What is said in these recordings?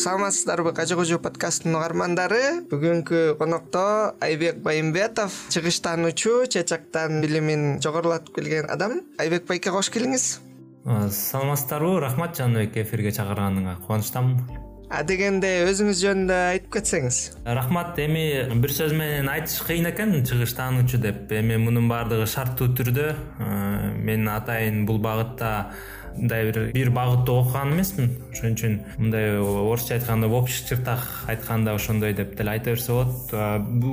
саламатсыздарбы? Кажы кожо подкастынын угармандары? Бүгүнкү конокто айбек байымбетов. Чыгыш таануучу чачактан билимин жогорулатып келген адам. Айбек байке кош келиңиз. Саламатсыздарбы? Рахмат жаныбек эфирге чакырганыңа кубанычтамын адегенде өзүңүз жөнүндө айтып кетсеңиз. Рахмат эми бир сөз менен айтыш кыйын экен. Чыгыш таануучу деп. Эми мунун баардыгы шарттуу түрдө мен атайын бул багытта мындай бир бир багытты окуган эмесмин. Ошон үчүн мындай орусча айтканда в общих чертах айтканда ошондой деп деле айта берсе болот.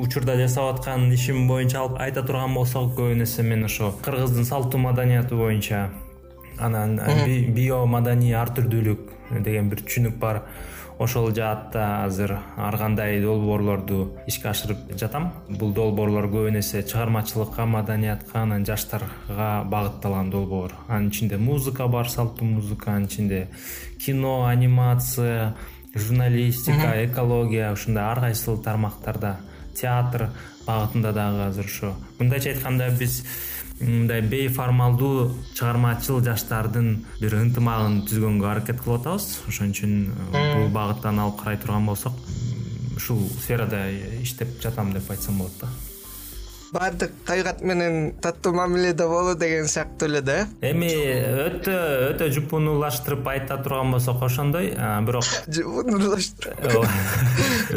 Учурда жасап аткан ишим боюнча алып айта турган болсок көбүн эсе мен ошо кыргыздын салтуу маданияты боюнча анан биомаданий ар түрдүүлүк деген бир түшүнүк бар ошол жаатта азыр ар кандай долбоорлорду ишке ашырып жатам. Бул долбоорлор көбүн эсе чыгармачылыкка маданиятка анан жаштарга багытталган долбоор. Анын ичинде музыка бар салтуу музыка анын ичинде кино анимация журналистика экология ушундай ар кайсыл тармактарда театр багытында дагы азыр ошо мындайча айтканда биз мындай бейформалдуу чыгармачыл жаштардын бир ынтымагын түзгөнгө аракет кылып атабыз. Ошон үчүн э, бул багыттан алып карай турган болсок ушул сферада иштеп жатам деп айтсам болот да баардык табигат менен таттуу мамиледе болуу деген сыяктуу эле да. Эми өтө өтө жупунуулаштырып айта турган болсок ошондой бирок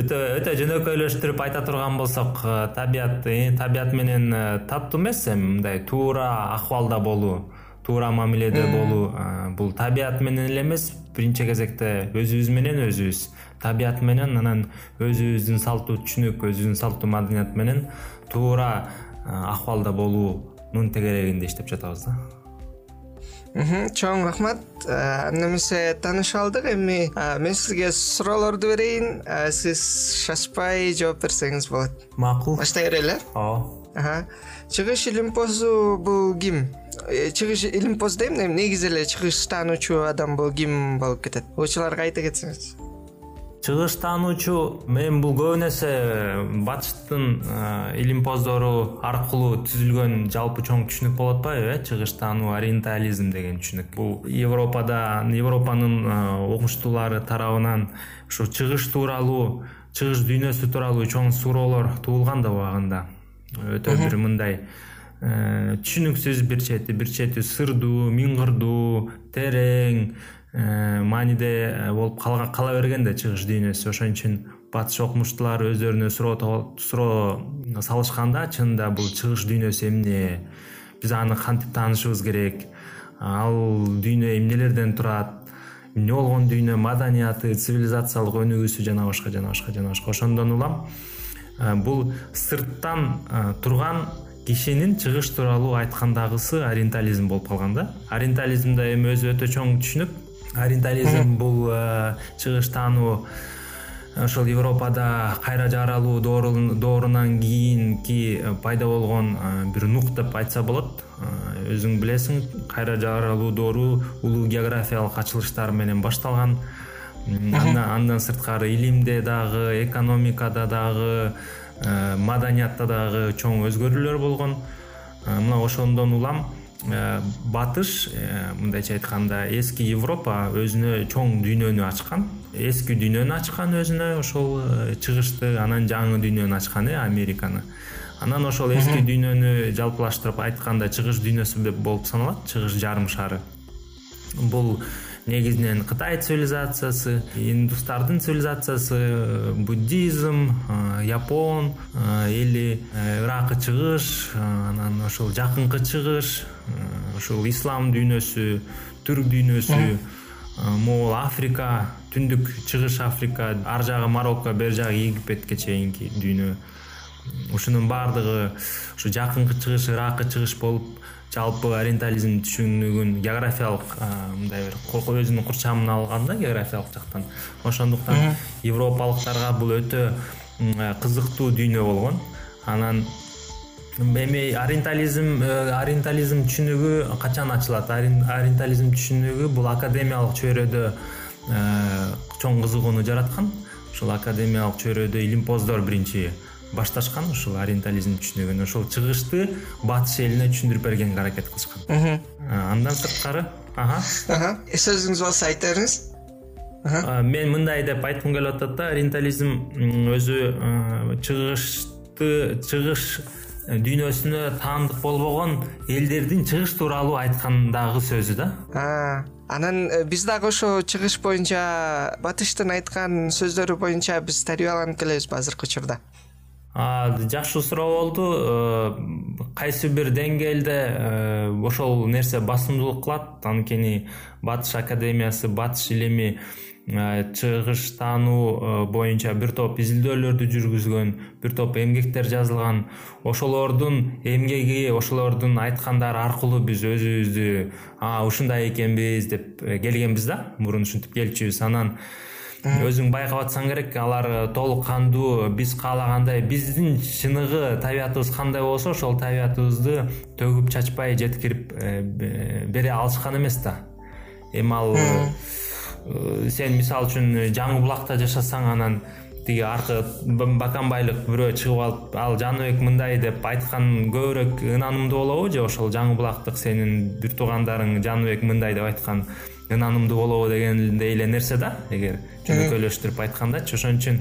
өтө өтө жөнөкөйлөштүрүп айта турган болсок табият э, табият менен э, таттуу эмес эми мындай туура акыбалда болуу туура мамиледе болуу бул табият менен эле эмес биринчи кезекте өзүбүз менен өзүбүз. Табият менен анан өзүбүздүн салтуу түшүнүк өзүбүздүн салтуу маданият менен туура акыбалда болуунун тегерегинде иштеп жатабыз да. Чоң рахмат. Анда эмесе таанышып алдык. Эми мен сизге суроолорду берейин. Сиз шашпай жооп берсеңиз болот. Макул. Баштай берели э? Ооба чыгыш илимпозду бул ким? Э, чыгыш илимпоз дейм эми негизи эле чыгыш таануучу адам бул ким болуп кетет? Угуучуларга айта кетсеңиз чыгыш таануучу мен бул көбүн эсе батыштын илимпоздору аркылуу түзүлгөн жалпы чоң түшүнүк болуп атпайбы э чыгыш таануу ориентализм деген түшүнүк. Бул европада европанын окумуштуулары тарабынан ушу чыгыш тууралуу чыгыш дүйнөсү тууралуу чоң суроолор туулган да убагында. Өтө бир мындай э, түшүнүксүз бир чети бир чети сырдуу миңгырдуу терең Э, мааниде э, болуп кала берген да чыгыш дүйнөсү. Ошон үчүн батыш окумуштуулар өздөрүнө суроо суроо салышканда чынында бул чыгыш дүйнөсү эмне? Биз аны кантип таанышыбыз керек? Ал дүйнө эмнелерден турат? Эмне болгон дүйнө? Маданияты цивилизациялык өнүгүүсү жана башка жана башка жана башка. Ошондон улам э, бул сырттан турган кишинин чыгыш тууралуу айткандагысы ориентализм болуп калган да. Ориентализм да эми өзү өтө чоң түшүнүк ориентализм бул э, чыгыш таануу ошол европада кайра жаралуу доорунан кийинки э, пайда болгон э, бир нук деп айтса болот. Өзүң билесиң кайра жаралуу доору улуу географиялык ачылыштар менен башталган. Андан сырткары илимде дагы экономикада дагы маданиятта дагы чоң өзгөрүүлөр болгон. Мына ошондон улам батыш э, мындайча айтканда эски европа өзүнө чоң дүйнөнү ачкан. Эски дүйнөнү ачкан өзүнө ошол э, чыгышты анан жаңы дүйнөнү ачкан э американы. Анан ошол эски дүйнөнү жалпылаштырып айтканда чыгыш дүйнөсү деп болуп саналат? Чыгыш жарым шары бул негизинен кытай цивилизациясы индустардын цивилизациясы буддизм япон эли ыракы чыгыш анан ошол жакынкы чыгыш ушул ислам дүйнөсү түрк дүйнөсү могул африка түндүк чыгыш африка ар жагы марокко бери жагы египетке чейинки дүйнө. Ушунун баардыгы ушу жакынкы чыгыш ыракы чыгыш болуп жалпы ориентализм түшүнүгүн географиялык мындай бир өзүнүн курчамына алган да географиялык жактан. Ошондуктан европалыктарга бул өтө кызыктуу дүйнө болгон. Анан эми ориентализм э, ориентализм түшүнүгү качан ачылат? Ориентализм түшүнүгү бул академиялык чөйрөдө э, чоң кызыгууну жараткан. Ушул академиялык чөйрөдө илимпоздор биринчи башташкан ушул ориентализм түшүнүгүн ошол чыгышты батыш элине түшүндүрүп бергенге аракет кылышкан. Андан сырткары сөзүңүз болсо айта бериңиз мен мындай деп айткым келип атат да ориентализм өзү чыгышты чыгыш дүйнөсүнө таандык болбогон элдердин чыгыш тууралуу айткан дагы сөзү да. Анан э, биз дагы ошо чыгыш боюнча батыштын айткан сөздөрү боюнча биз тарбияланып келебизби азыркы учурда жакшы суроо болду. Э, кайсы бир деңгээлде э, ошол нерсе басымдуулук кылат. Анткени батыш академиясы батыш илими э, чыгыштануу боюнча бир топ изилдөөлөрдү жүргүзгөн бир топ эмгектер жазылган. Ошолордун эмгеги ошолордун айткандары аркылуу биз өзүбүздү ушундай экенбиз деп келгенбиз да? Мурун ушинтип келчүбүз анан өзүң байкап атсаң керек алар э, толук кандуу биз каалагандай биздин чыныгы табиятыбыз кандай болсо ошол табиятыбызды төгүп чачпай жеткирип э, бере алышкан эмес да. Эми ал э, сен мисалы үчүн жаңы булакта жашасаң анан тиги аркы баканбайлык бирөө чыгып алып ал жаныбек мындай деп айткан көбүрөөк ынанымдуу болобу же ошол жаңы булактык сенин бир туугандарың жаныбек мындай деп айткан ынанымдуу болобу дегендей эле нерсе да? Эгер жөнөкөйлөштүрүп айткандачы ошон үчүн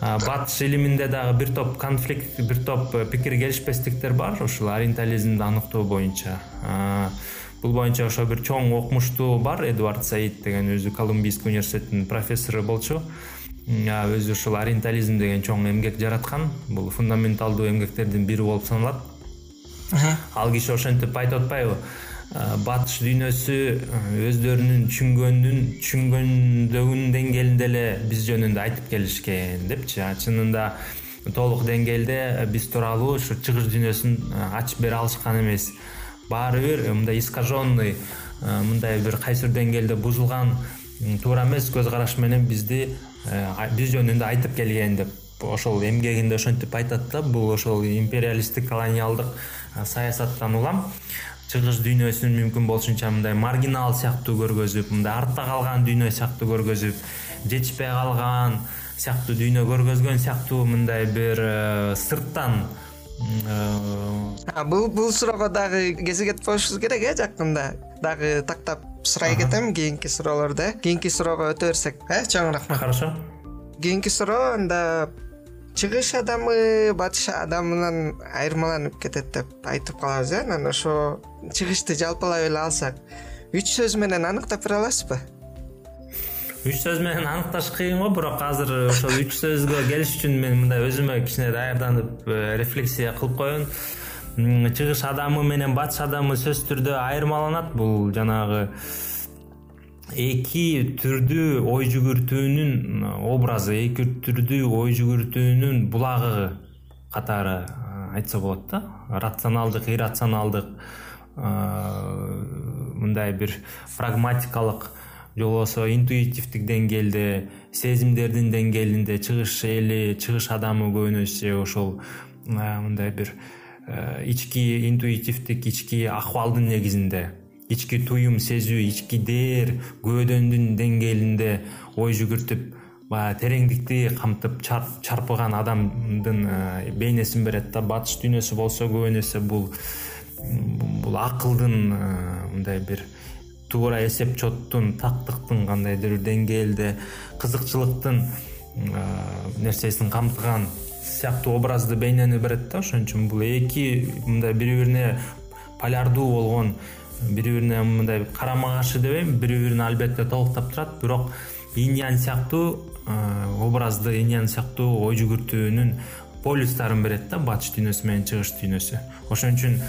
батыш илиминде дагы бир топ конфликт бир топ э, пикир келишпестиктер бар. Ушул ориентализмди аныктоо боюнча. Бул боюнча ошо бир чоң окумуштуу бар. Эдвард саид деген өзү колумбийский университеттин профессору болчу. Өзү ушул ориентализм деген чоң эмгек жараткан. Бул фундаменталдуу эмгектердин бири болуп саналат ал киши ошентип айтып атпайбы. Батыш дүйнөсү өздөрүнүн түшүнгөнүн түшүнгөндөгүнүн деңгээлинде эле биз жөнүндө айтып келишкен депчи. Чынында толук деңгээлде биз тууралуу ушу чыгыш дүйнөсүн ачып бере алышкан эмес. Баары бир мындай искаженный мындай бир кайсыр деңгээлде бузулган туура эмес көз караш менен бизди биз жөнүндө айтып келген деп ошол эмгегинде ошентип айтат да бул ошол империалисттик колониалдык саясаттан улам. Чыгыш дүйнөсүн мүмкүн болушунча мындай маргинал сыяктуу көргөзүп мындай артта калган дүйнө сыяктуу көргөзүп жетишпей калган сыяктуу дүйнө көргөзгөн сыяктуу мындай бир э, сырттан э, бул бул суроого дагы кезек кетип коюшубуз керек э жакында. Дагы тактап сурай кетем кийинки суроолорду э. Кийинки суроого өтө берсек э чоң рахмат. Хорошо. Кийинки суроо анда чыгыш адамы батыш адамынан айырмаланып кетет деп айтып калабыз э? Анан ошо чыгышты жалпылап эле алсак үч сөз менен аныктап бере аласызбы? Үч сөз менен аныкташ кыйын го бирок азыр ошол үч сөзгө келиш үчүн мен мындай өзүмө кичине даярданып э, рефлексия кылып коеюн. Чыгыш адамы менен батыш адамы сөзсүз түрдө айырмаланат. Бул жанагы эки түрдүү ой жүгүртүүнүн образы эки түрдүү ой жүгүртүүнүн булагы катары айтса болот да рационалдык иррационалдык мындай бир прагматикалык же болбосо интуитивдик деңгээлде сезимдердин деңгээлинде чыгыш эли чыгыш адамы көбүнесе ошол мындай бир ички интуитивдик ички акыбалдын негизинде ички туюм сезүү ички дээр көөдөнүн деңгээлинде ой жүгүртүп баягы тереңдикти камтып чарпыган адамдын э, бейнесин берет да батыш дүйнөсү болсо көбүн эсе бул бул акылдын э, мындай бир туура эсеп чоттун тактыктын кандайдыр бир деңгээлде кызыкчылыктын э, нерсесин камтыган сыяктуу образды бейнени берет да ошон үчүн бул эки мындай бири бирине полярдуу болгон бири бирине мындай карама каршы дебейм. Бири бирин албетте толуктап турат. Бирок иньян сыяктуу э, образды иньян сыяктуу ой жүгүртүүнүн полюстарын берет да батыш дүйнөсү менен чыгыш дүйнөсү. Ошон үчүн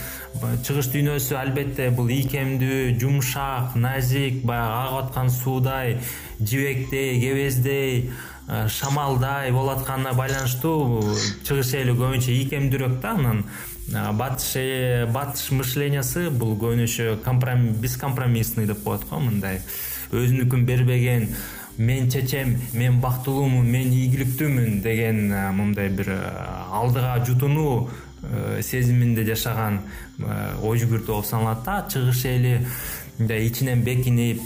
чыгыш дүйнөсү албетте бул ийкемдүү жумшак назик баягы агып аткан суудай жибектей кебездей э, шамалдай болуп атканына байланыштуу чыгыш эли көбүнчө ийкемдүүрөөк да анан батыш э, батыш мышлениясы бул көбүнөсө бескомпромиссный деп коет го мындай. Өзүнүкүн бербеген мен чечем мен бактылуумун мен ийгиликтүүмүн деген мындай бир алдыга жутунуу э, сезиминде жашаган ой жүгүртүү болуп саналат да. Чыгыш эли мындай ичинен бекинип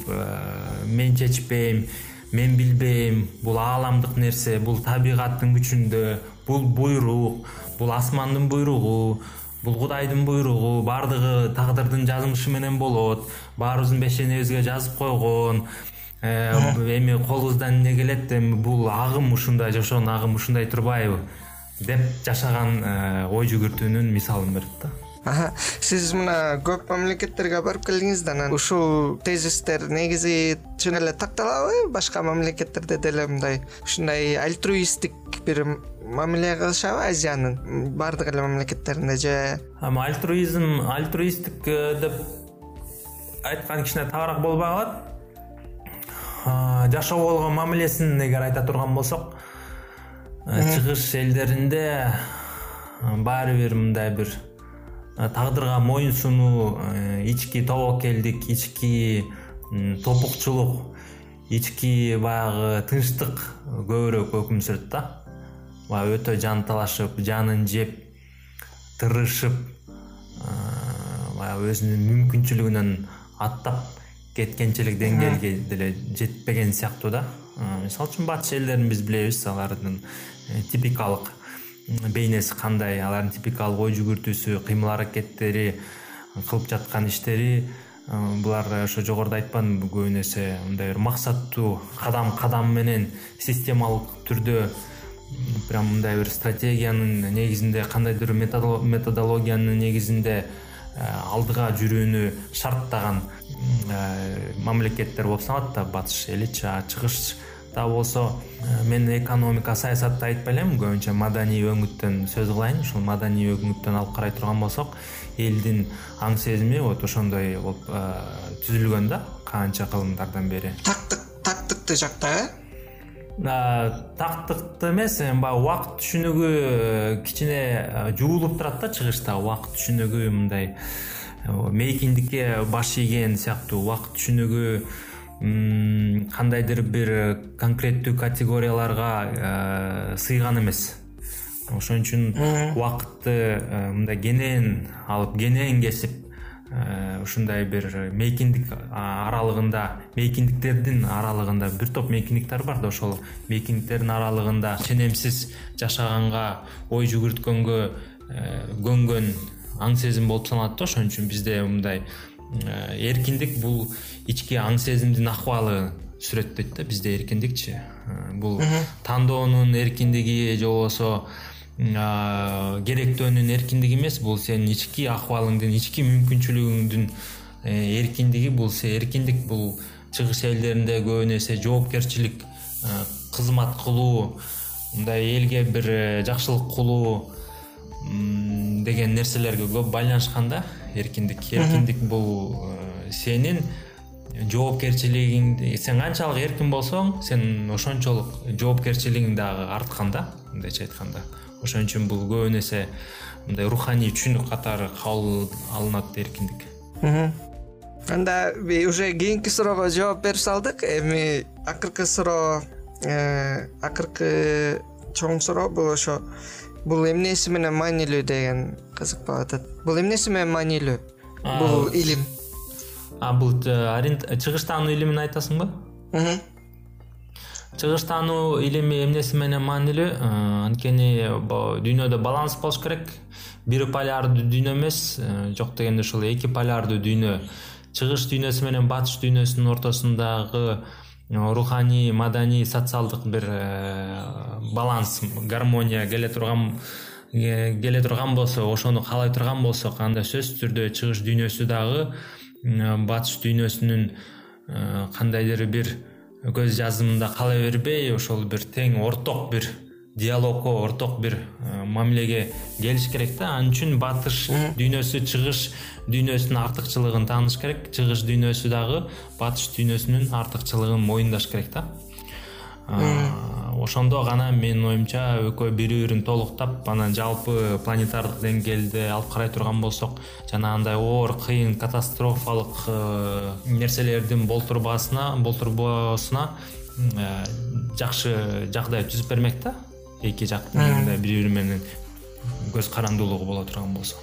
мен чечпейм мен билбейм бул ааламдык нерсе бул табигаттын күчүндө бул буйрук бул асмандын буйругу бул кудайдын буйругу баардыгы тагдырдын жазмышы менен болот баарыбыздын бешенебизге жазып койгон эми колубуздан эмне келет эми бул агым ушундай жашоонун агымы ушундай турбайбы деп жашаган ой жүгүртүүнүн мисалын берет да сиз мына көп мамлекеттерге барып келдиңиз да анан ушул тезистер негизи чын эле такталабы? Башка мамлекеттерде деле мындай ушундай альтруисттик бир мамиле кылышабы азиянын баардык эле мамлекеттеринде же эми альтруизм альтруисттик деп айткан кичине тагыраак болбой калат жашоого болгон мамилесин эгер айта турган болсок чыгыш элдеринде баары бир мындай бир тагдырга моюн сунуу ички тобокелдик ички топукчулук ички баягы тынчтык көбүрөөк өкүм сүрөт да өтө жанталашып жанын жеп тырышып э, баягы өзүнүн мүмкүнчүлүгүнөн аттап кеткенчилик деңгээлге деле жетпеген сыяктуу да. Мисалы үчүн батыш элдерин биз билебиз. Алардын типикалык бейнеси кандай алардын типикалык ой жүгүртүүсү кыймыл аракеттери кылып жаткан иштери булар ошо жогоруда айтпадымбы көбүн эсе мындай бир максаттуу кадам кадам менен системалык түрдө прям мындай бир стратегиянын негизинде кандайдыр методологиянын негизинде алдыга жүрүүнү шарттаган мамлекеттер болуп саналат да батыш эличи а чыгыш дагы болсо. Э, мен экономика саясатты айтпай элем көбүнчө маданий өңүттөн сөз кылайын. Ушул маданий өңүттөн алып карай турган болсок элдин аң сезими вот ошондой болуп э, түзүлгөн да канча кылымдардан бери. Тактык тактыктуу жакта э тактыкты эмес баягы убакыт түшүнүгү кичине жуулуп турат да чыгышта. Убакыт түшүнүгү мындай мейкиндикке баш ийген сыяктуу убакыт түшүнүгү кандайдыр бир конкреттүү категорияларга э, сыйган эмес. Ошон үчүн убакытты э, мындай кенен алып кенен кесип э, ушундай бир мейкиндик аралыгында мейкиндиктердин аралыгында бир топ мейкиндиктер бар да ошол мейкиндиктердин аралыгында ченемсиз жашаганга ой жүгүрткөнгө көнгөн аң сезим болуп саналат да ошон үчүн бизде мындай эркиндик бул ички аң сезимдин акыбалы сүрөттөйт да бизде эркиндикчи. Бул тандоонун эркиндиги же болбосо керектөөнүн эркиндиги эмес бул сенин ички акыбалыңдын ички мүмкүнчүлүгүңдүн э, эркиндиги. Бул эркиндик бул чыгыш элдеринде көбүн эсе жоопкерчилик кызмат кылуу мындай элге бир э, жакшылык кылуу деген нерселерге көп байланышкан да. Эркиндик эркиндик бул э, сенин жоопкерчилигиңди сен канчалык эркин болсоң сен ошончолук жоопкерчилигиң дагы арткан да мындайча айтканда ошон үчүн бул көбүн эсе мындай руханий түшүнүк катары кабыл алынат эркиндик. Анда уже кийинки суроого жооп берип салдык. Эми акыркы суроо э, акыркы чоң суроо бул ошо бул эмнеси менен маанилүү деген кызык болуп атат бул эмнеси менен маанилүү? Бул илим. бул чыгыштануу илимин айтасыңбы чыгыштануу илими эмнеси менен маанилүү анткени дүйнөдө баланс болуш керек. Бир полярдуу дүйнө эмес жок дегенде ушул эки полярдуу дүйнө. Чыгыш дүйнөсү менен батыш дүйнөсүнүн ортосундагы руханий маданий социалдык бир э, баланс гармония келе турган э, келе турган болсо ошону каалай турган болсок анда сөзсүз түрдө чыгыш дүйнөсү дагы батыш дүйнөсүнүн э, кандайдыр бир көз жазымында кала бербей ошол бир тең орток бир диалогко орток бир мамилеге келиш керек да. Ал үчүн батыш дүйнөсү чыгыш дүйнөсүнүн артыкчылыгын тааныш керек. Чыгыш дүйнөсү дагы батыш дүйнөсүнүн артыкчылыгын моюндаш керек да ошондо гана менин оюмча экөө бири бирин толуктап анан жалпы планетардык деңгээлде алып карай турган болсок жанагындай оор кыйын катастрофалык э, нерселердин болтурбасына болтурбоосуна э, жакшы жагдай түзүп бермек да? Эки жактын бири бири менен көз карандуулугу боло турган болсо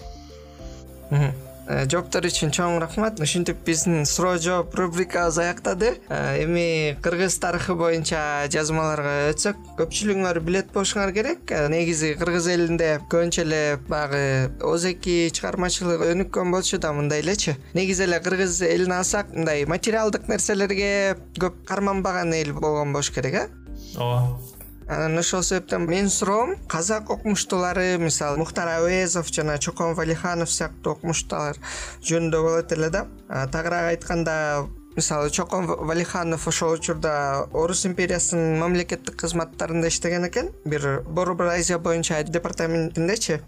жооптор үчүн чоң рахмат. Ушинтип биздин суроо жооп рубрикабыз аяктады. Э, эми кыргыз тарыхы боюнча жазмаларга өтсөк көпчүлүгүңөр билет болушуңар керек. Э, негизи кыргыз элинде көбүнчө эле баягы озеки чыгармачылык өнүккөн болчу да мындай элечи негизи эле кыргыз элин алсак мындай материалдык нерселерге көп карманбаган эл болгон болуш керек э ооба анан ошол себептен менин суроом казак окумуштуулары мисалы мухтар ауезов жана чокон валиханов сыяктуу окумуштуулар жөнүндө болот эле да. Тагыраак айтканда мисалы чокон валиханов ошол учурда орус империясынын мамлекеттик кызматтарында иштеген экен. Бир борбор азия боюнча департаментиндечи.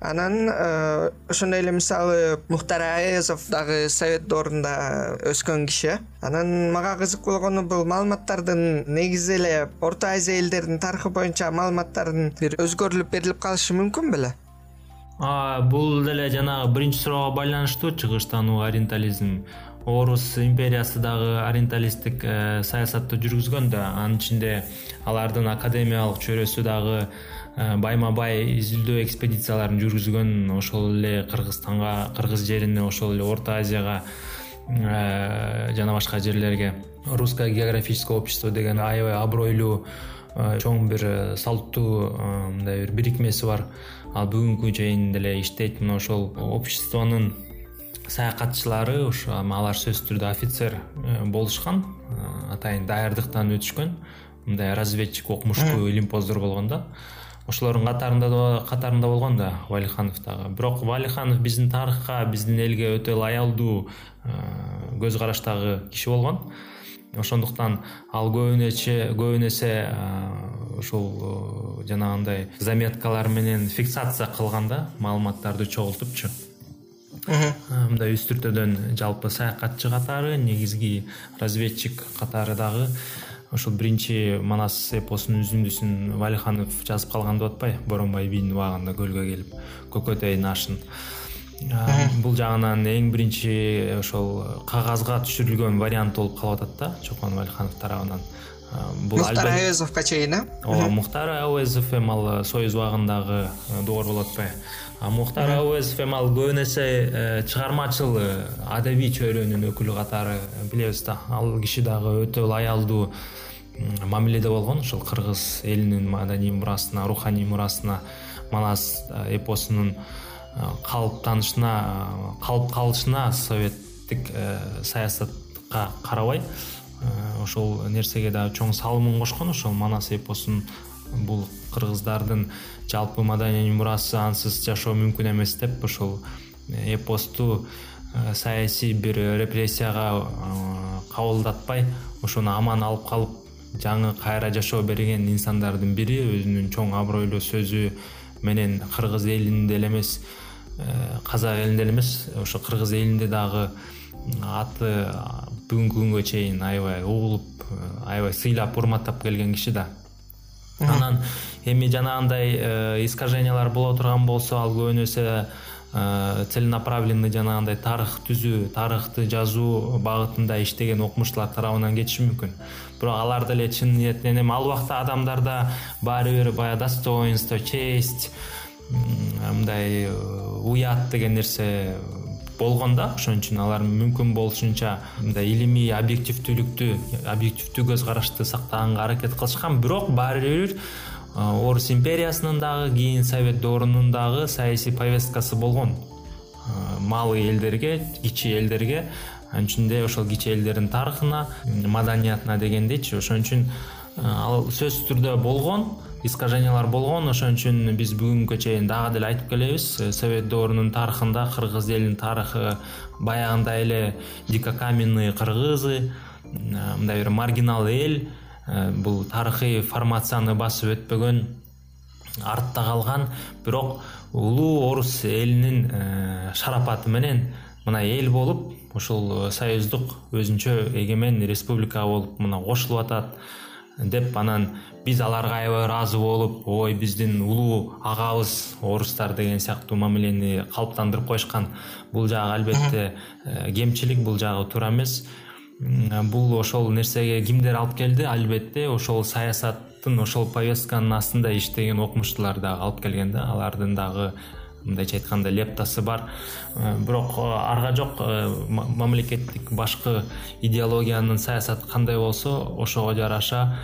Анан э, ошондой эле мисалы мухтар аэзов дагы совет доорунда өскөн киши. Э анан мага кызык болгону бул маалыматтардын негизи эле орто азия элдеринин тарыхы боюнча маалыматтардын бир өзгөрүлүп берилип калышы мүмкүн беле. Бул деле жанагы биринчи суроого байланыштуу чыгыштануу ориентализм орус империясы дагы ориенталисттик э, саясатты жүргүзгөн да. Анын ичинде алардын академиялык чөйрөсү дагы э, байма бай изилдөө экспедицияларын жүргүзгөн. Ошол эле кыргызстанга кыргыз жерине ошол эле орто азияга э, жана башка жерлерге. Русское географическое общество деген аябай абройлуу чоң бир салттуу мындай бир бирикмеси бар. Ал бүгүнкү чейин деле иштейт. Мына ошол обществонун саякатчылары ушу алар сөзсүз түрдө офицер э, болушкан. Э, атайын даярдыктан өтүшкөн мындай разведчик окумуштуу илимпоздор болгон да. Ошолордун катарында катарында болгон да валиханов дагы. Бирок валиханов биздин тарыхка биздин элге өтө лаялдуу э, көз караштагы киши болгон. Ошондуктан ал көбүн эсе ушул жанагындай заметкалар менен фиксация кылган да маалыматтарды чогултупчу мындай үстүртөдөн жалпы саякатчы катары негизги разведчик катары дагы ошол биринчи манас эпосунун үзүндүсүн валиханов жазып калган деп атпайбы боронбай бийдин убагында көлгө келип көкөтөй нашын бул жагынан эң биринчи ошол кагазга түшүрүлгөн вариант болуп калып атат да чокон валиханов тарабынан бул мухтар ауезовго чейин э ооба мухтар ауезов эми ал союз убагындагы доор болуп атпайбы мухтар ауезов эми ал көбүн эсе э, чыгармачыл э, адабий чөйрөнүн өкүлү катары билебиз да. Ал киши дагы өтө лаялдуу мамиледе болгон. Ушул кыргыз элинин маданий мурасына руханий мурасына манас э, эпосунун калыптанышына калып калышына советтик саясатка карабай ошол нерсеге дагы чоң салымын кошкон ошол манас эпосун бул кыргыздардын жалпы маданий мурасы ансыз жашоо мүмкүн эмес деп ошол эпосту э, саясий бир репрессияга э, кабылдатпай ошону аман алып калып жаңы кайра жашоо берген инсандардын бири өзүнүн чоң абройлуу сөзү менен кыргыз элинде эле эмес э, казак элинде эле эмес ошо кыргыз элинде дагы аты бүгүнкү күнгө чейин аябай угулуп аябай сыйлап урматтап келген киши да. Анан эми жанагындай э, искажениялар боло турган болсо ал көбүн э, целенаправленный жанагындай тарых түзүү тарыхты жазуу багытында иштеген окумуштуулар тарабынан кетиши мүмкүн. Бирок алар деле чын ниетинен эми ал убакта адамдарда баары бир баягы достоинство честь мындай э, уят деген нерсе болгон да. Ошон үчүн алар мүмкүн болушунча мындай илимий объективдүүлүктү объективдүү көз карашты сактаганга аракет кылышкан. Бирок баары бир орус империясынын дагы кийин совет доорунун дагы саясий повесткасы болгон. Малый элдерге кичи элдерге анын ичинде ошол кичи элдердин тарыхына маданиятына дегендейчи ошон үчүн ал сөзсүз түрдө болгон искажениялар болгон. Ошон үчүн биз бүгүнкүгө чейин дагы деле айтып келебиз. Э, совет доорунун тарыхында кыргыз элинин тарыхы баягындай эле дикокаменный кыргызы мындай бир маргинал эл э, бул тарыхый формацияны басып өтпөгөн артта калган. Бирок улуу орус элинин э, шарапаты менен мына эл болуп ушул союздук өзүнчө эгемен республика болуп мына кошулуп атат деп анан биз аларга аябай ыраазы болуп ой биздин улуу агабыз орустар деген сыяктуу мамилени калыптандырып коюшкан. Бул жагы албетте э, кемчилик бул жагы туура эмес. Бул ошол нерсеге кимдер алып келди? Албетте ошол саясаттын ошол повестканын астында иштеген окумуштуулар дагы алып келген да алардын дагы мындайча айтканда лептасы бар. Бирок арга жок мамлекеттик башкы идеологиянын саясаты кандай болсо ошого жараша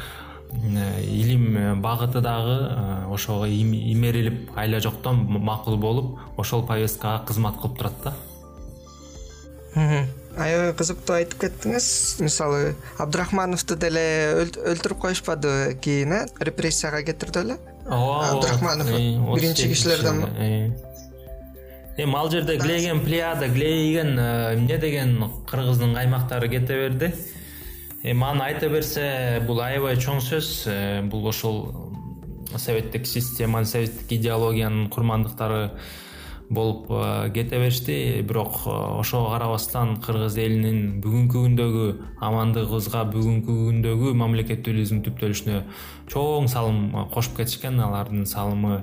илим багыты дагы ошого имерилип айла жоктон макул болуп ошол повесткага кызмат кылып турат да. Аябай кызыктуу айтып кеттиңиз. Мисалы абдрахмановду деле өлтүрүп коюшпадыбы кийин э? Репрессияга кетирди эле. Ооба абдрахманов биринчи кишилерден эми ал жерде глейген плеяда глейген эмне деген кыргыздын каймактары кете берди. Эми аны айта берсе бул аябай чоң сөз. Э, бул ошол советтик системанын советтик идеологиянын курмандыктары болуп э, кете беришти. Бирок э, ошого карабастан кыргыз элинин бүгүнкү күндөгү амандыгыбызга бүгүнкү күндөгү мамлекеттүүлүгүбүздүн түптөлүшүнө чоң салым кошуп кетишкен алардын салымы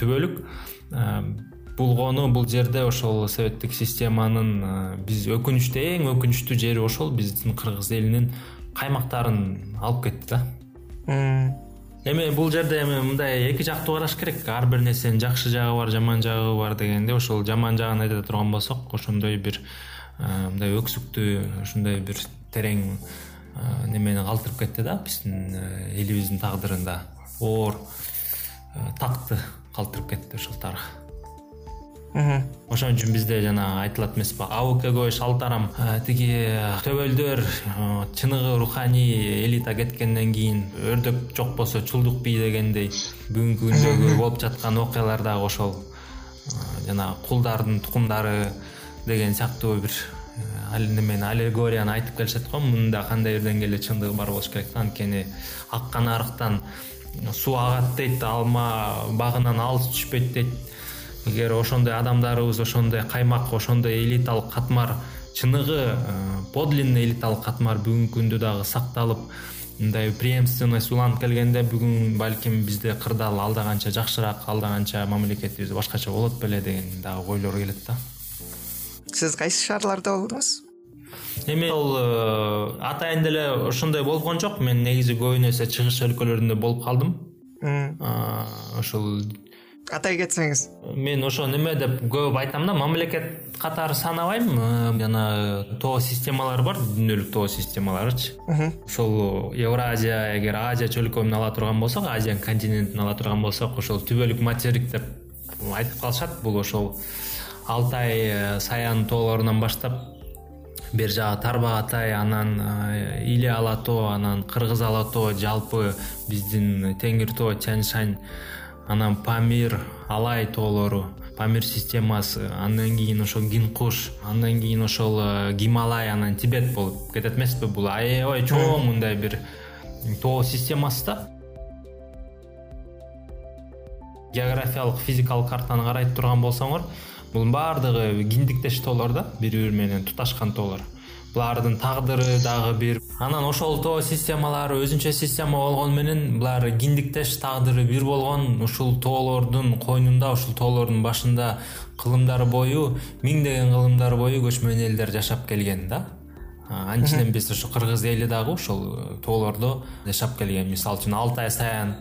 түбөлүк болгону бул жерде ошол советтик системанын биз өкүнүчтүү эң өкүнүчтүү жери ошол. Биздин кыргыз элинин каймактарын алып кетти да. Эми бул жерде эми мындай эки жактуу караш керек. Ар бир нерсенин жакшы жагы бар жаман жагы бар дегендей ошол жаман жагын айта турган болсок ошондой бир мындай өксүктүү ушундай бир терең немени калтырып кетти да биздин элибиздин тагдырында. Оор такты калтырып кетти ушул тарых ошон үчүн бизде жана айтылат эмеспи. Абк шалтарам. Тиги төбөлдөр чыныгы руханий элита кеткенден кийин өрдөк жок болсо чулдук бий дегендей бүгүнкү күндөгү болуп жаткан окуялар дагы ошол жанагы кулдардын тукумдары деген сыяктуу бир немени аллегорияны айтып келишет го. Мунун да кандайдыр деңгээлде чындыгы бар болуш керек да. Анткени аккан арыктан суу агат дейт алма багынан алыс түшпөйт дейт эгер ошондой адамдарыбыз ошондой каймак ошондой элиталык катмар чыныгы э, подлинный элиталык катмар бүгүнкү күндө дагы сакталып мындай преемственность уланып келгенде бүгүн балким бизде кырдаал алда канча жакшыраак алда канча мамлекетибиз башкача болот беле деген дагы ойлор келет да. Сиз кайсы шаарларда болдуңуз? Эми ошол э, атайын деле ошондой болгон жок. Мен негизи көбүнө эсе чыгыш өлкөлөрүндө болуп калдым. Ошол атай кетсеңиз. Мен ошо неме деп көп айтам да мамлекет катары санабайм. Э, жанагы тоо системалары бар дүйнөлүк тоо системаларычы. Ошол евразия эгер азия чөлкөүн ала турган болсок азия континентин ала турган болсок ошол түбөлүк материк деп айтып калышат. Бул ошол алтай э, саян тоолорунан баштап бери жагы тарбак атай анан э, иле ала тоо анан кыргыз ала тоо жалпы биздин теңир тоо тянь шань анан памир алай тоолору памир системасы андан кийин ошол гинкуш андан кийин ошол э, гималай анан тибет болуп кетет эмеспи бул? Аябай чоң мындай бир тоо системасы да. Географиялык физикалык картаны карай турган болсоңор бунун баардыгы киндиктеш тоолор да бири бири менен туташкан тоолор булардын тагдыры дагы бир. Анан ошол тоо системалары өзүнчө система болгону менен булар киндиктеш тагдыры бир болгон. Ушул тоолордун койнунда ушул тоолордун башында кылымдар бою миңдеген кылымдар бою көчмөн элдер жашап келген да. Анча биз ошо кыргыз эли дагы ушул тоолордо жашап келген. Мисалы үчүн алтай саян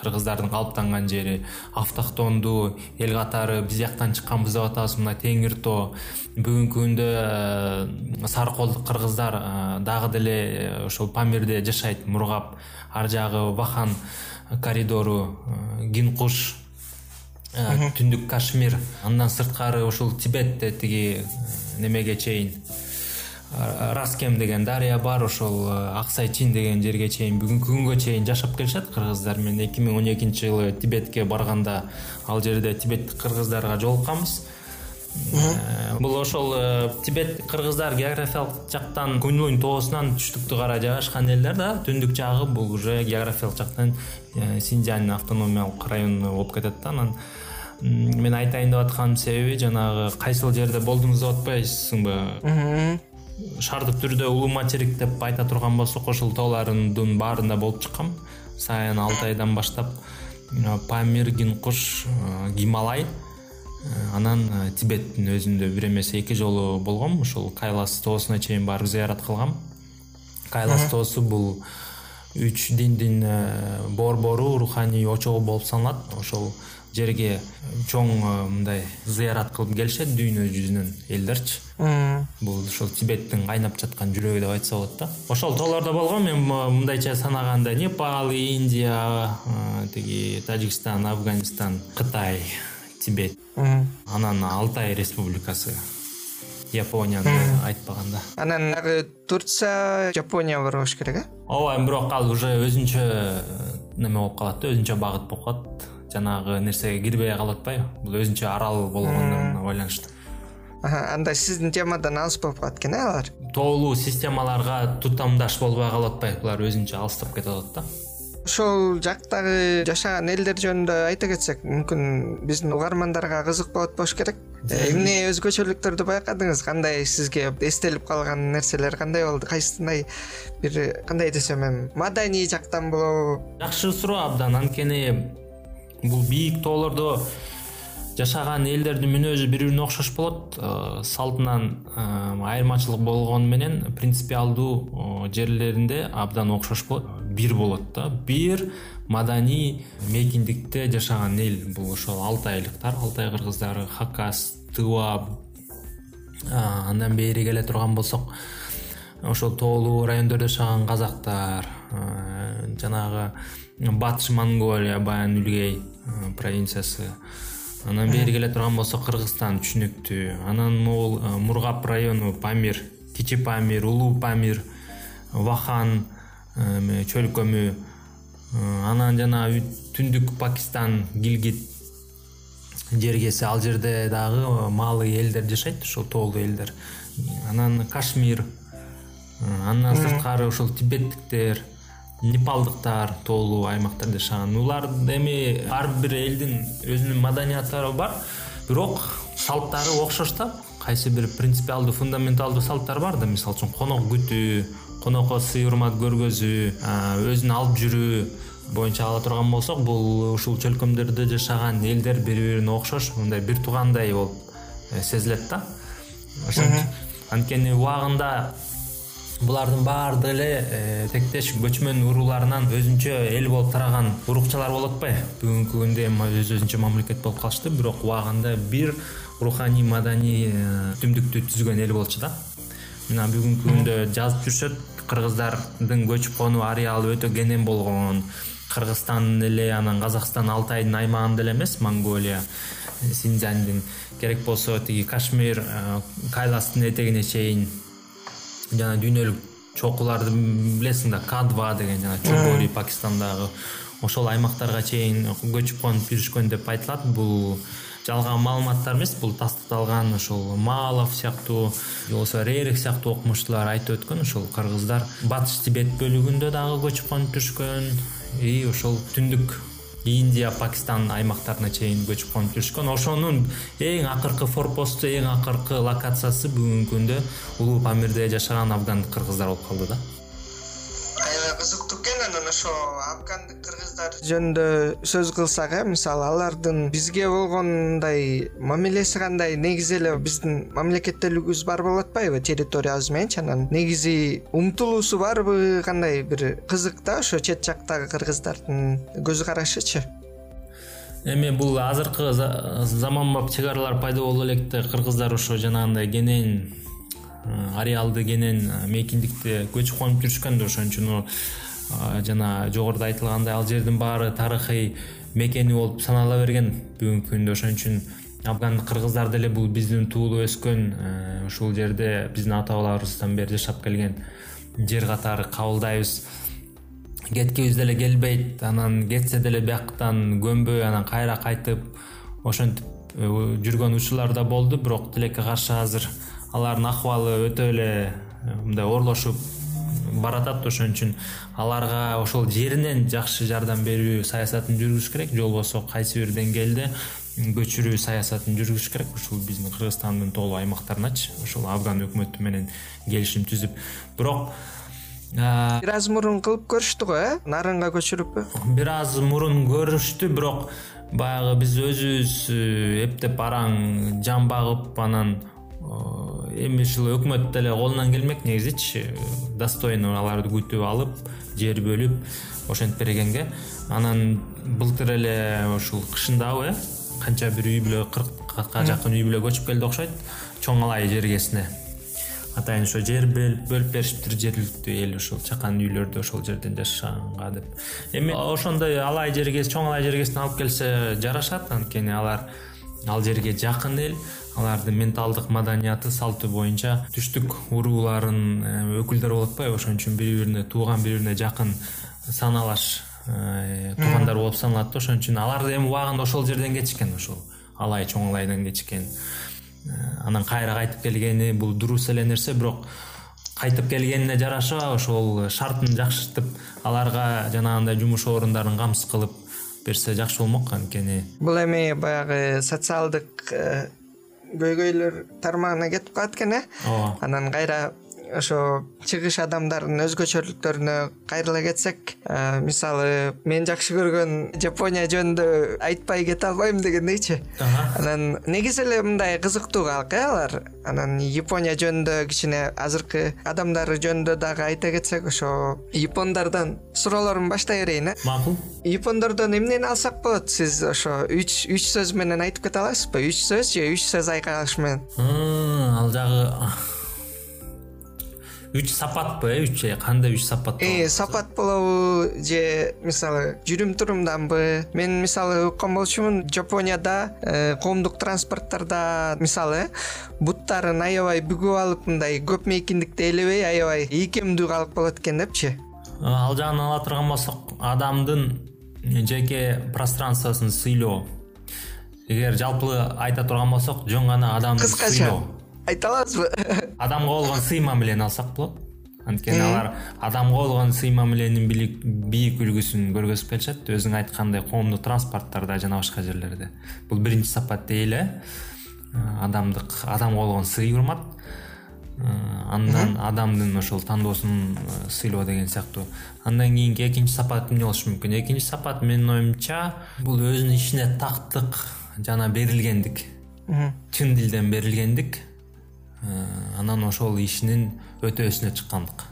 кыргыздардын калыптанган жери автохтондуу эл катары биз жактан чыкканбыз деп атабыз. Мына теңир тоо бүгүнкү күндө э, сары колдук кыргыздар э, дагы деле э, ошол памирде жашайт мургап. Ар жагы вахан коридору гинкуш түндүк кашмир андан сырткары ушул тибетте тиги немеге чейин раскем деген дарыя бар ошол э, ак сайчин деген жерге чейин бүгүнкү күнгө чейин жашап келишет кыргыздар. Мен эки миң он экинчи жылы тибетке барганда ал жерде тибеттик кыргыздарга жолукканбыз. Э, бул ошол э, тибеттик кыргыздар географиялык жактан куньлунь тоосунан түштүктү карай жайгашкан элдер да түндүк жагы бул уже географиялык жактан синьцзянь автономиялык району болуп кетет да анан. Мен айтайын деп атканымдын себеби жанагы кайсыл жерде болдуңуз деп атпайсызбы шаардык түрдө улуу материк деп айта турган болсок ошол тоолордун баарында болуп чыккам. Саян алтайдан баштап памир гинкуш гималай анан тибеттин өзүндө бир эмес эки жолу болгом. Ушул кайлас тоосуна чейин барып зыярат кылгам. Кайлас тоосу бул үч диндин борбору руханий очогу болуп саналат. Ошол жерге чоң мындай зыярат кылып келишет дүйнө жүзүнөн элдерчи. Бул ушул тибеттин кайнап жаткан жүрөгү деп айтса болот да. Ошол тоолордо болгом мен мындайча санаганда непал индия тиги тажикстан афганистан кытай тибет. Анан алтай республикасы японияны айтпаганда. Анан дагы турция жапония бар болуш керек э? Ооба эми бирок ал уже өзүнчө неме болуп калат да өзүнчө багыт болуп калат. Жанагы нерсеге кирбей калып атпайбы бул өзүнчө арал болгондугуна байланыштуу. Анда сиздин темадан алыс болуп калат экен э алар? Тоолуу системаларга тутамдаш болбой калып атпайбы булар өзүнчө алыстап кетип атат да ошол жактагы жашаган элдер жөнүндө айта кетсек мүмкүн биздин угармандарга кызык болот болуш керек. Э, эмне өзгөчөлүктөрдү байкадыңыз? Кандай сизге эстелип калган нерселер кандай болду? Кайсындай бир кандай десем эми маданий жактан болобу? Жакшы суроо абдан. Анткени бул бийик тоолордо жашаган элдердин мүнөзү бири бирине окшош болот. Э, салтынан э, айырмачылык болгону менен принципиалдуу э, жерлеринде абдан окшош болот. Бир болот да. Бир маданий мейкиндикте жашаган эл бул ошол алтайлыктар алтай кыргыздары хакас тыва андан бери келе турган болсок ошол тоолуу райондордо жашаган казактар жанагы батыш монголия баян үлгей провинциясы анан бери келе турган болсок кыргызстан түшүнүктүү. Анан могул мургап району памир кичи памир улуу памир вахан чөл көмү анан жана түндүк пакистан гилгит жергеси. Ал жерде дагы малый элдер жашайт ошол тоолуу элдер. Анан кашмир андан сырткары ушул тибеттиктер непалдыктар тоолуу аймактарда жашаган. Улар эми ар бир элдин өзүнүн маданияттары бар бирок салттары окшош да. Кайсы бир принципиалдуу фундаменталдуу салттар бар да. Мисалы үчүн конок күтүү конокко сый урмат көргөзүү өзүн алып жүрүү боюнча ала турган болсок бул ушул чөлкөмдөрдө жашаган элдер бири бирине окшош. Мындай бир туугандай болуп э, сезилет да. Ошентип анткени убагында булардын баардыгы эле э, тектеш көчмөн урууларынан өзүнчө эл болуп тараган урукчалар болуп атпайбы бүгүнкү күндө эми өз өзүнчө мамлекет болуп калышты бирок убагында бир руханий маданий э, түмдүктү түзгөн эл болчу да. Мына бүгүнкү күндө жазып жүрүшөт кыргыздардын көчүп конуу ареалы өтө кенен болгон. Кыргызстандын эле анан казакстан алтайдын аймагында эле эмес монголия синьцзяндин керек болсо тиги кашмир э, кайластын этегине чейин жана дүйнөлүк чокуларды билесиң да к два деген жана чогори пакистандагы ошол аймактарга чейин көчүп конуп жүрүшкөн деп айтылат. Бул жалган маалыматтар эмес бул тастыкталган ошол маалов сыяктуу же болбосо рерих сыяктуу окумуштуулар айтып өткөн ушул кыргыздар батыш тибет бөлүгүндө дагы көчүп конуп жүрүшкөн. И ошол түндүк индия пакистан аймактарына чейин көчүп конуп жүрүшкөн. Ошонун эң акыркы форпосту эң акыркы локациясы бүгүнкү күндө улуу памирде жашаган афгандык кыргыздар болуп калды да анан ошо афгандык кыргыздар жөнүндө сөз кылсак э мисалы алардын бизге болгон мындай мамилеси кандай негизи эле биздин мамлекеттүүлүгүбүз бар болуп атпайбы территориябыз мененчи анан негизи умтулуусу барбы кандай бир кызык да ошо чет жактагы кыргыздардын көз карашычы? Эми бул азыркы заманбап чек аралар пайда боло электе кыргыздар ошо жанагындай кенен ареалды кенен мейкиндикте көчүп конуп жүрүшкөн да ошон үчүн жана жогоруда айтылгандай ал жердин баары тарыхый мекени болуп санала берген. Бүгүнкү күндө ошон үчүн афгандык кыргыздар деле бул биздин туулуп өскөн э, ушул жерде биздин ата бабаларыбыздан бери жашап келген жер катары кабылдайбыз. Кеткибиз деле келбейт анан кетсе деле бияктан көнбөй анан кайра кайтып ошентип э, жүргөн учурлар да болду бирок тилекке каршы азыр алардын акыбалы өтө эле э, мындай ooрлошуп баратат ошон үчүн аларга ошол жеринен жакшы жардам берүү саясатын жүргүзүш керек. Же болбосо кайсы бир деңгээлде көчүрүү саясатын жүргүзүш керек. Ушул биздин кыргызстандын тоолуу аймактарыначы. Ошол афган өкмөтү менен келишим түзүп. Бирок бир аз мурун кылып көрүштү го э? Нарынга көчүрүппү бир аз мурун көрүштү бирок баягы биз өзүбүз э, эптеп араң жан багып анан эми ушул өкмөт деле колунан келмек негизичи. Достойно аларды күтүп алып жер бөлүп ошентип бергенге. Анан былтыр эле ушул кышындабы э? Канча бир үй бүлө кыркка жакын үй бүлө көчүп келди окшойт. Чоң алай жергесине. Атайын ошо жер бөлүп беришиптир жергиликтүү эл ушул чакан үйлөрдү ошол жерден жашаганга деп. Эми ошондой алай жергес чоң алай жергесине алып келсе жарашат анткени алар ал жерге жакын эл алардын менталдык маданияты салту боюнча түштүк урууларын э, өкүлдөрү болуп атпайбы. Ошон үчүн бири бирине тууган бири бирине жакын саналаш э, туугандар болуп саналат да. Ошон үчүн алар эми убагында ошол жерден кечишкен ушул алай чоң алайдан кечиккен. Э, анан кайра кайтып келгени бул дурус эле нерсе бирок кайтып келгенине жараша ошол шартын жакшыртып аларга жанагындай жумуш орундарын камсыз кылып берсе жакшы болмок анткени бул эми баягы социалдык э, көйгөйлөр тармагына кетип калат экен э? Ооба. Анан кайра ошо чыгыш адамдардын өзгөчөлүктөрүнө кайрыла кетсек э, мисалы мен жакшы көргөн жапония жөнүндө айтпай кете албайм дегендейчи. Анан негизи эле мындай кызыктуу калк э алар. Анан япония жөнүндө кичине азыркы адамдары жөнүндө дагы айта кетсек ошо япондордон суроолорумду баштай берейин э. Макул. Япондордон эмнени алсак болот? Сиз ошо үч үч сөз менен айтып кете аласызбы? Үч сөз же үч сөз айкалыш менен? Ал жагы үч сапатпы э үч кандай үч сапат э, сапат болобу же мисалы жүрүм турумданбы? Мен мисалы уккан болчумун жапонияда э, коомдук транспорттордо мисалы э буттарын аябай бүгүп алып мындай көп мейкиндикти ээлебей аябай ийкемдүү калып калат экен депчи. Ал жагын ала турган болсок адамдын жеке пространствосун сыйлоо. Эгер жалпы айта турган болсок жөн гана адамды кыскача айта аласызбы адамга болгон сый мамилени алсак болот. Анткени алар адамга болгон сый мамиленин бийик үлгүсүн көргөзүп келишет өзүң айткандай коомдук транспорттордо жана башка жерлерде. Бул биринчи сапат дейли. Э адамдык адамга болгон сый урмат. Андан адамдын ошол тандоосун э, сыйлоо деген сыяктуу. Андан кийинки экинчи сапат эмне болушу мүмкүн? Экинчи сапат менин оюмча бул өзүнүн ишине тактык жана берилгендик. Чын дилден берилгендик. Э, анан ошол ишинин өтөөсүнө чыккандык.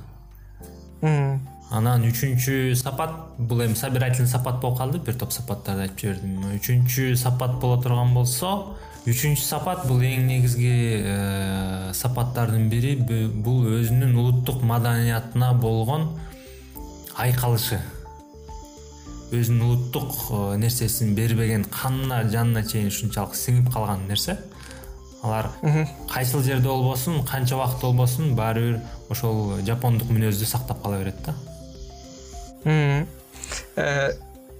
Анан үчүнчү сапат бул эми собирательный сапат болуп калды бир топ сапаттарды айтып жибердим. Үчүнчү сапат боло турган болсо үчүнчү сапат бул эң негизги э, сапаттардын бири бул өзүнүн улуттук маданиятына болгон айкалышы. Өзүнүн улуттук э, нерсесин бербеген канына жанына чейин ушунчалык сиңип калган нерсе алар кайсыл жерде болбосун канча убакыт болбосун баары бир ошол жапондук мүнөздү сактап кала берет да. Э,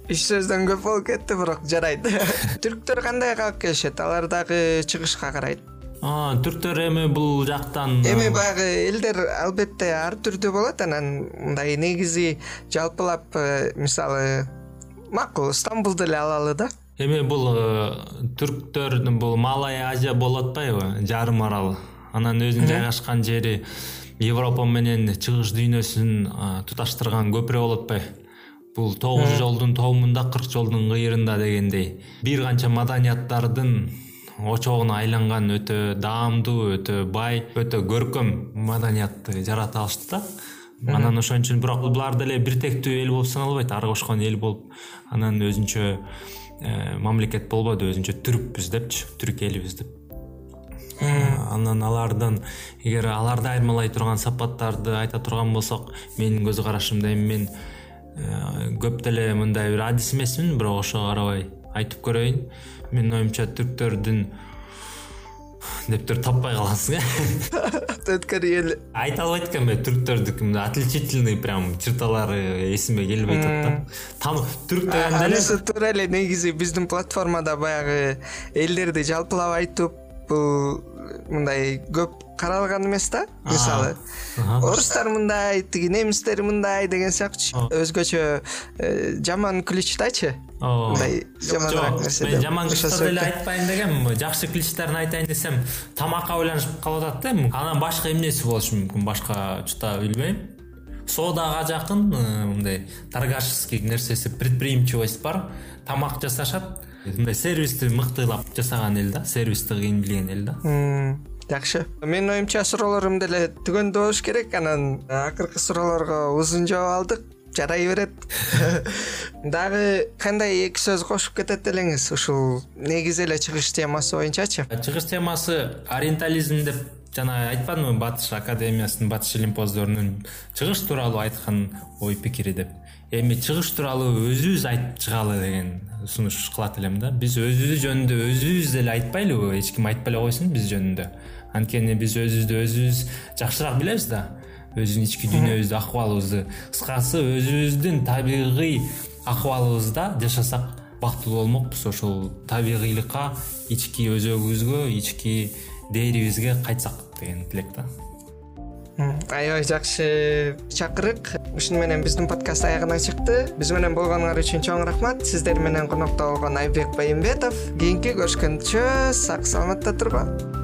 үч сөздөн көп болуп кетти бирок жарайт түрктөр кандай калып келишет? Алар дагы чыгышка карайт. Түрктөр эми бул жактан эми баягы элдер албетте ар түрдүү болот. Анан мындай негизи жалпылап э, мисалы макул стамбулду эле алалы да эми бул э, түрктөр бул малая азия болуп атпайбы жарым арал. Анан өзүнүн жайгашкан жери европа менен чыгыш дүйнөсүн туташтырган көпүрө болуп атпайбы бул тогуз жолдун тоомунда кырк жолдун кыйырында дегендей. Бир канча маданияттардын очогуна айланган өтө даамдуу өтө бай өтө көркөм маданиятты жарата алышты да. Анан ошон үчүн бирок булар деле бир тектүү эл болуп саналбайт. Ар кошкон эл болуп анан өзүнчө Э, мамлекет болбоду өзүнчө түркпүз депчи түрк элибиз деп. Анан алардын эгер аларды айырмалай турган сапаттарды айта турган болсок менин көз карашымда эми мен э, көп деле мындай бир адис эмесмин бирок ошого карабай айтып көрөйүн. Менин оюмча түрктөрдүн дептир таппай каласың э? Өткөрү эле айта албайт экенмин түрктөрдүкү мындай отличительный прям черталары эсиме келбей атат да. Түрк дегенде эле анысы туура эле негизи биздин платформада баягы элдерди жалпылап айтып бул мындай көп каралган эмес да мисалы. орустар мындай тиги немистер мындай деген сыяктуучу өзгөчө э, жаман ключтачы ооба мындай жаманыраак нерсе мен жаман ключта деле айтпайын дегем. Жакшы ключтарын айтайын десем тамакка байланышып калып атат да анан башка эмнеси болушу мүмкүн? Башка учта билбейм. Соодага жакын э, мындай торгашеский нерсеси предприимчивость бар. Тамак жасашат. Мындай сервисти мыктылап жасаган эл да сервисти кыйын билген эл да жакшы. Менин оюмча суроолорум деле түгөндүү болуш керек. Анан акыркы суроолорго узун жооп алдык. Жарай берет. Дагы кандай эки сөз кошуп кетет элеңиз? Ушул негизи эле чыгыш темасы боюнчачы. Чыгыш темасы ориентализм деп жана айтпадымбы батыш академиясынын батыш илимпоздорунун чыгыш тууралуу айткан ой пикири деп. Эми чыгыш тууралуу өзүбүз айтып чыгалы деген сунуш кылат элем да. Биз өзүбүз жөнүндө өзүбүз деле айтпайлыбы эч ким айтпай эле койсун биз жөнүндө анткени биз өзүбүздү өзүбүз жакшыраак билебиз да. Өзүбүздүн ички дүйнөбүздү акыбалыбызды. Кыскасы өзүбүздүн табигый акыбалыбызда жашасак бактылуу болмокпуз. Ошол табигыйлыкка ички өзөгүбүзгө ички дээрибизге кайтсак деген тилек да. Аябай жакшы чакырык. Ушуну менен биздин подкаст аягына чыкты. Биз менен болгонуңар үчүн чоң рахмат. Сиздер менен конокто болгон айбек байымбетов. Кийинки көрүшкөнчө сак саламатта тургула